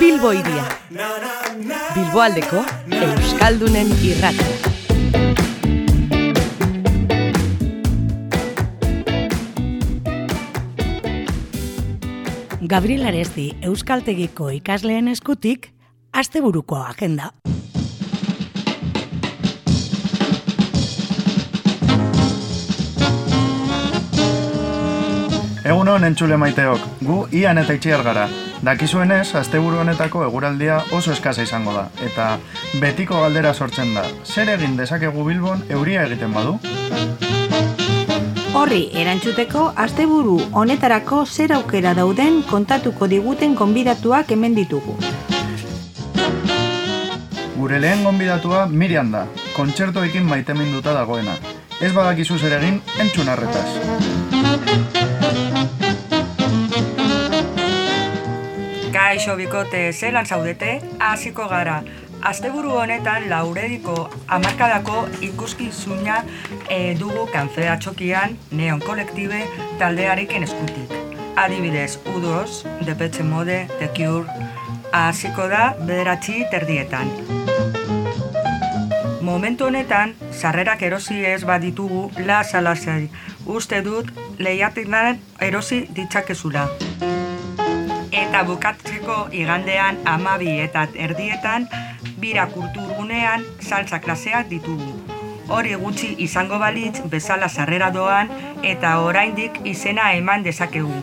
Bilbo iria. Bilbo aldeko Euskaldunen irratia. Gabriel Aresti Euskaltegiko ikasleen eskutik, asteburuko agenda. Egun entzule maiteok, gu ian eta itxiar gara. Dakizuenez, asteburu honetako eguraldia oso eskasa izango da, eta betiko galdera sortzen da, zer egin dezakegu bilbon euria egiten badu? Horri, erantzuteko, asteburu honetarako zer aukera dauden kontatuko diguten konbidatuak hemen ditugu. Gure lehen gonbidatua Miriam da, kontzertoekin maiteminduta dagoena. Ez badakizu zer egin, entzun arretaz. Kaixo bikote zelan zaudete, hasiko gara. Asteburu honetan laurediko amarkadako ikuskizuna e, dugu kanfea txokian neon kolektibe taldearekin eskutik. Adibidez, U2, Depeche Mode, The Cure, hasiko da bederatzi terdietan. Momentu honetan, sarrerak erosi ez baditugu la salasai. Uste dut lehiatinan erosi ditzakezula. Eta bukatzeko igandean amabi eta erdietan bira kulturgunean salsa klaseak ditugu. Hori gutxi izango balitz bezala sarrera doan eta oraindik izena eman dezakegu.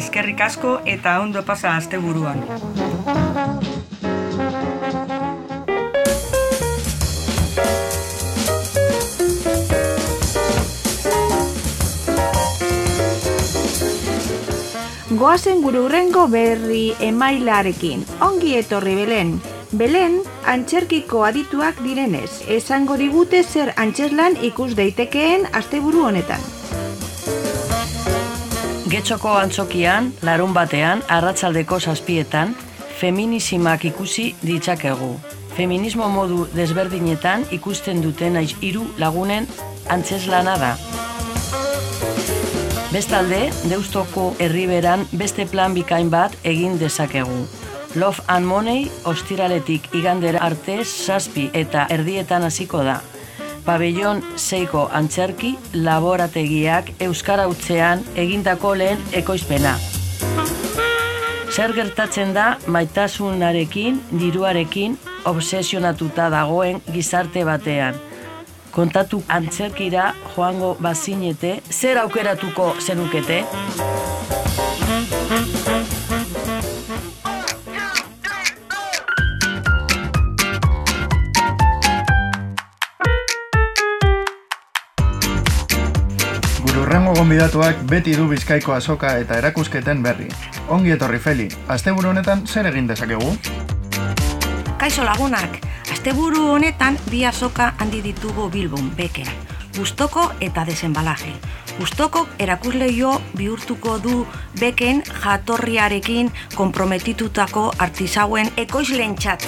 Eskerrik asko eta ondo pasa asteburuan. Goazen gure urrengo berri emailarekin. Ongi etorri Belen. Belen, antxerkiko adituak direnez, esango digute zer antxeslan ikus daitekeen asteburu honetan. Getxoko antzokian, larun batean, arratsaldeko zazpietan, feminisimak ikusi ditzakegu. Feminismo modu desberdinetan ikusten duten hiru lagunen antzeslana da. Bestalde, Deustoko herriberan beste plan bikain bat egin dezakegu. Love and Money ostiraletik igandera arte zazpi eta erdietan hasiko da. Pabellon seiko antzerki laborategiak Euskara utzean egindako lehen ekoizpena. Zer gertatzen da maitasunarekin, diruarekin, obsesionatuta dagoen gizarte batean. Kontatu antzerkira joango bazinete, zer aukeratuko zenukete? Urrengo gonbidatuak beti du bizkaiko azoka eta erakusketen berri. Ongi etorri Feli, asteburu honetan zer egin dezakegu? Kaixo lagunak, asteburu honetan bi azoka handi ditugu Bilbon, Beken. Gustoko eta desenbalaje. Gustoko erakusleio bihurtuko du Beken jatorriarekin konprometitutako artisauen ekoizlentzat.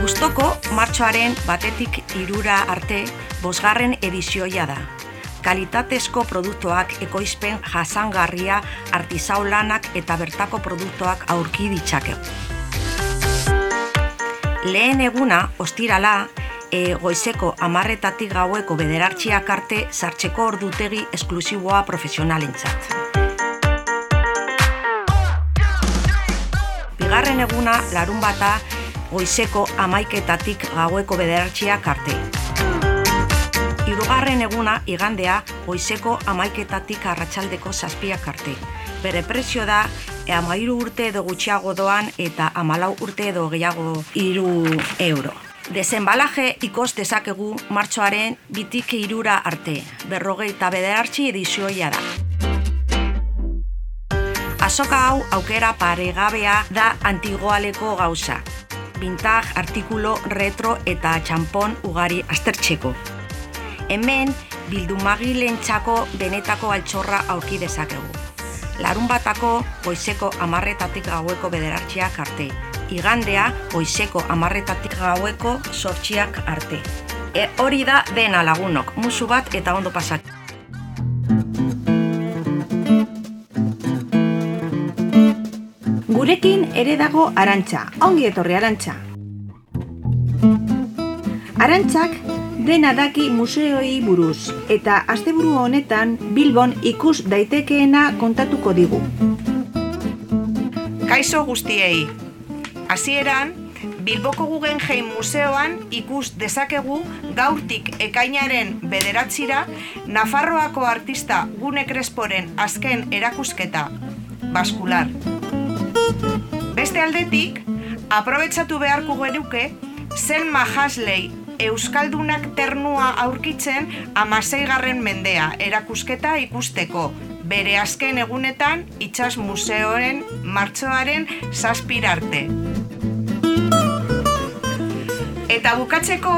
Gustoko martxoaren batetik irura arte bosgarren edizioia da. Kalitatezko produktuak ekoizpen jasangarria artisau lanak eta bertako produktuak aurki ditzakegu. Lehen eguna, ostirala, e, goizeko amarretatik gaueko bederartxiak arte sartzeko ordutegi esklusiboa profesionalentzat. Bigarren eguna, larun bata, goizeko amaiketatik gaueko bederartxiak arte. Hirugarren eguna, igandea, goizeko amaiketatik arratsaldeko zazpiak arte. Bere prezio da, amairu urte edo gutxiago doan eta amalau urte edo gehiago iru euro. Desenbalaje ikos dezakegu martxoaren bitik irura arte, berrogei eta bederartzi edizioia da. Azoka hau aukera paregabea da antigoaleko gauza. Vintage, artikulo, retro eta txampon ugari aztertxeko. Hemen, bildumagilentzako benetako altxorra aurki dezakegu larun batako goizeko amarretatik gaueko bederartxeak arte, igandea goizeko amarretatik gaueko sortxiak arte. E, hori da dena lagunok, musu bat eta ondo pasak. Gurekin ere dago arantxa, ongi etorri arantxa. Arantxak dena daki museoi buruz eta asteburu honetan Bilbon ikus daitekeena kontatuko digu. Kaixo guztiei. Hasieran, Bilboko Guggenheim Museoan ikus dezakegu gaurtik ekainaren bederatzira Nafarroako artista Gune Cresporen azken erakusketa, baskular. Beste aldetik, aprobetsatu beharko genuke, Selma Hasley Euskaldunak ternua aurkitzen amaseigarren mendea erakusketa ikusteko, bere azken egunetan itxas museoren martxoaren zazpirarte. Eta bukatzeko,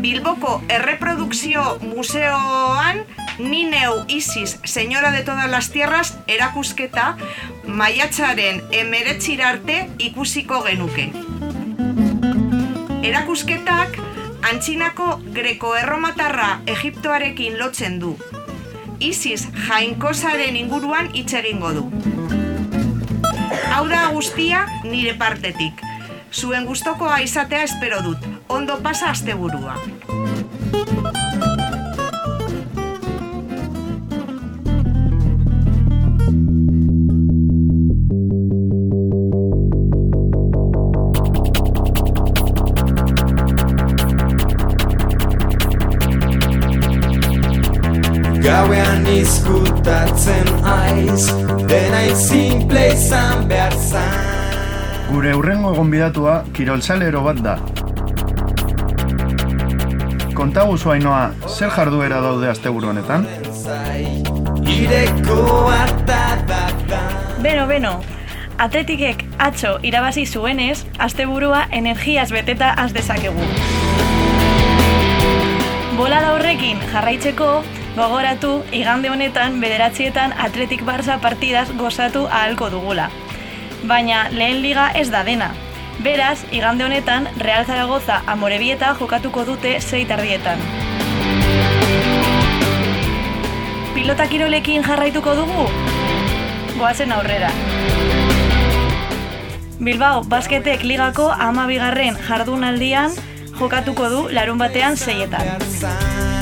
Bilboko Erreprodukzio Museoan ni neu Isis, señora de todas las tierras, erakusketa maiatzaren emeretzirarte ikusiko genuke. Erakusketak antzinako greko-erromatarra Egiptoarekin lotzen du. Isis jainkosaren inguruan hitz egingo du. Hau da guztia nire partetik. Zuen gustokoa izatea espero dut. Ondo pasa asteburua. Gauean izkutatzen aiz Dena izimple izan behar zan Gure urrengo egon bidatua kiroltzalero bat da. Konta guzu hainoa, zer jarduera daude asteburu honetan? Ireko da da Beno, beno, atletikek atzo irabazi zuenez, asteburua energiaz beteta az dezakegu. Bolada horrekin jarraitzeko, gogoratu igande honetan bederatzietan atletik barza partidaz gozatu ahalko dugula. Baina lehen liga ez da dena. Beraz, igande honetan Real Zaragoza Amorebieta jokatuko dute sei tardietan. Pilota kirolekin jarraituko dugu? Goazen aurrera. Bilbao basketek ligako ama bigarren jardunaldian jokatuko du larun batean seietan.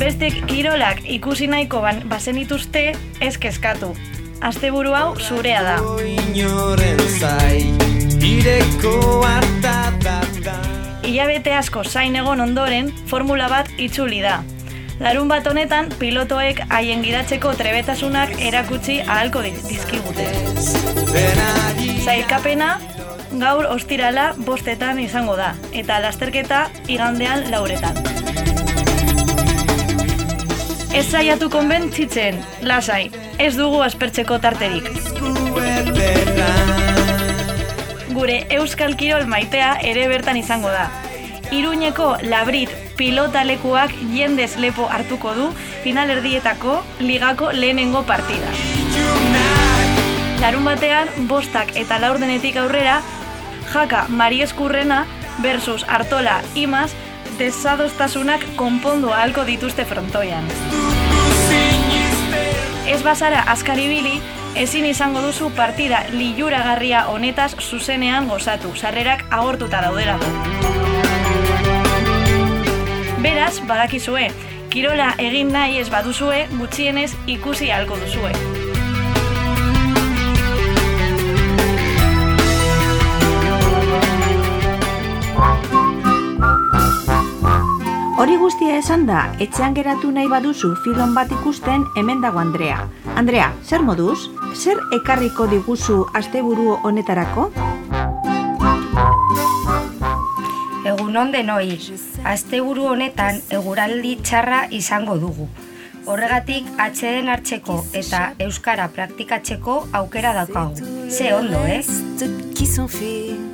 Bestek kirolak ikusi nahiko ban bazenituzte ez kezkatu. Asteburu hau zurea da. Ilabete asko zain egon ondoren, formula bat itzuli da. Larun bat honetan, pilotoek haien gidatzeko trebetasunak erakutsi ahalko diz- dizkigute. Zailkapena, gaur ostirala bostetan izango da, eta lasterketa igandean lauretan. Ez zaiatu konbentzitzen, lasai, ez dugu aspertzeko tarterik. Gure Euskal Kirol maitea ere bertan izango da. Iruñeko labrit pilotalekuak jendez lepo hartuko du finalerdietako ligako lehenengo partida. Larun batean, bostak eta laurdenetik aurrera, jaka Marieskurrena versus Artola Imaz desadostasunak konpondu ahalko dituzte frontoian. Ez bazara askaribili, ezin izango duzu partida liluragarria honetaz zuzenean gozatu, sarrerak agortuta daudelako. Beraz, badakizue, kirola egin nahi ez baduzue, gutxienez ikusi ahalko duzue. Hori guztia esan da, etxean geratu nahi baduzu filon bat ikusten hemen dago Andrea. Andrea, zer moduz? Zer ekarriko diguzu asteburu honetarako? Egun on denoi, asteburu honetan eguraldi txarra izango dugu. Horregatik atxeden hartzeko eta euskara praktikatzeko aukera daukagu. Ze ondo, eh?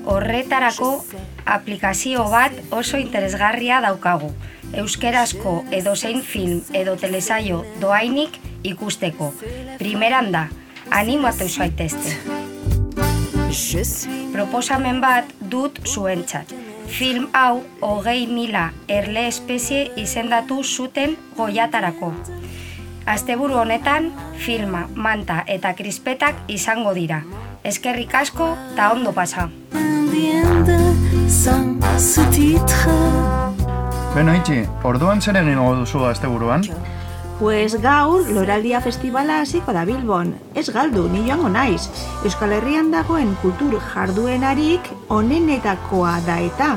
Horretarako aplikazio bat oso interesgarria daukagu. Euskerazko edozein film edo telesaio doainik ikusteko. Primeran da, animatu zaitezte. Proposamen bat dut zuentzat. Film hau hogei mila erle espezie izendatu zuten goiatarako. Asteburu honetan, filma, manta eta krispetak izango dira. Eskerrik asko eta ondo pasa. Beno itxi, orduan zer egingo duzu asteburuan? Pues gaur Loraldia Festivala hasiko da Bilbon. Ez galdu, ni joango naiz. Euskal Herrian dagoen kultur jarduenarik onenetakoa da eta.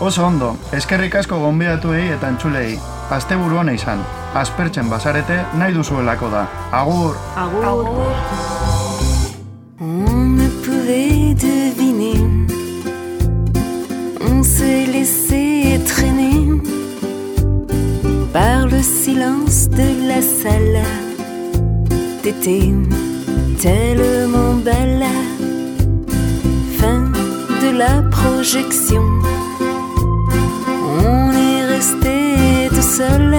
Oso ondo, eskerrik asko gonbidatuei eta entzulei. Asteburu hona izan, aspertzen bazarete nahi duzuelako da. Agur! Agur! Agur. Par le silence de la salle. T'étais tellement belle. Fin de la projection. On est resté tout seul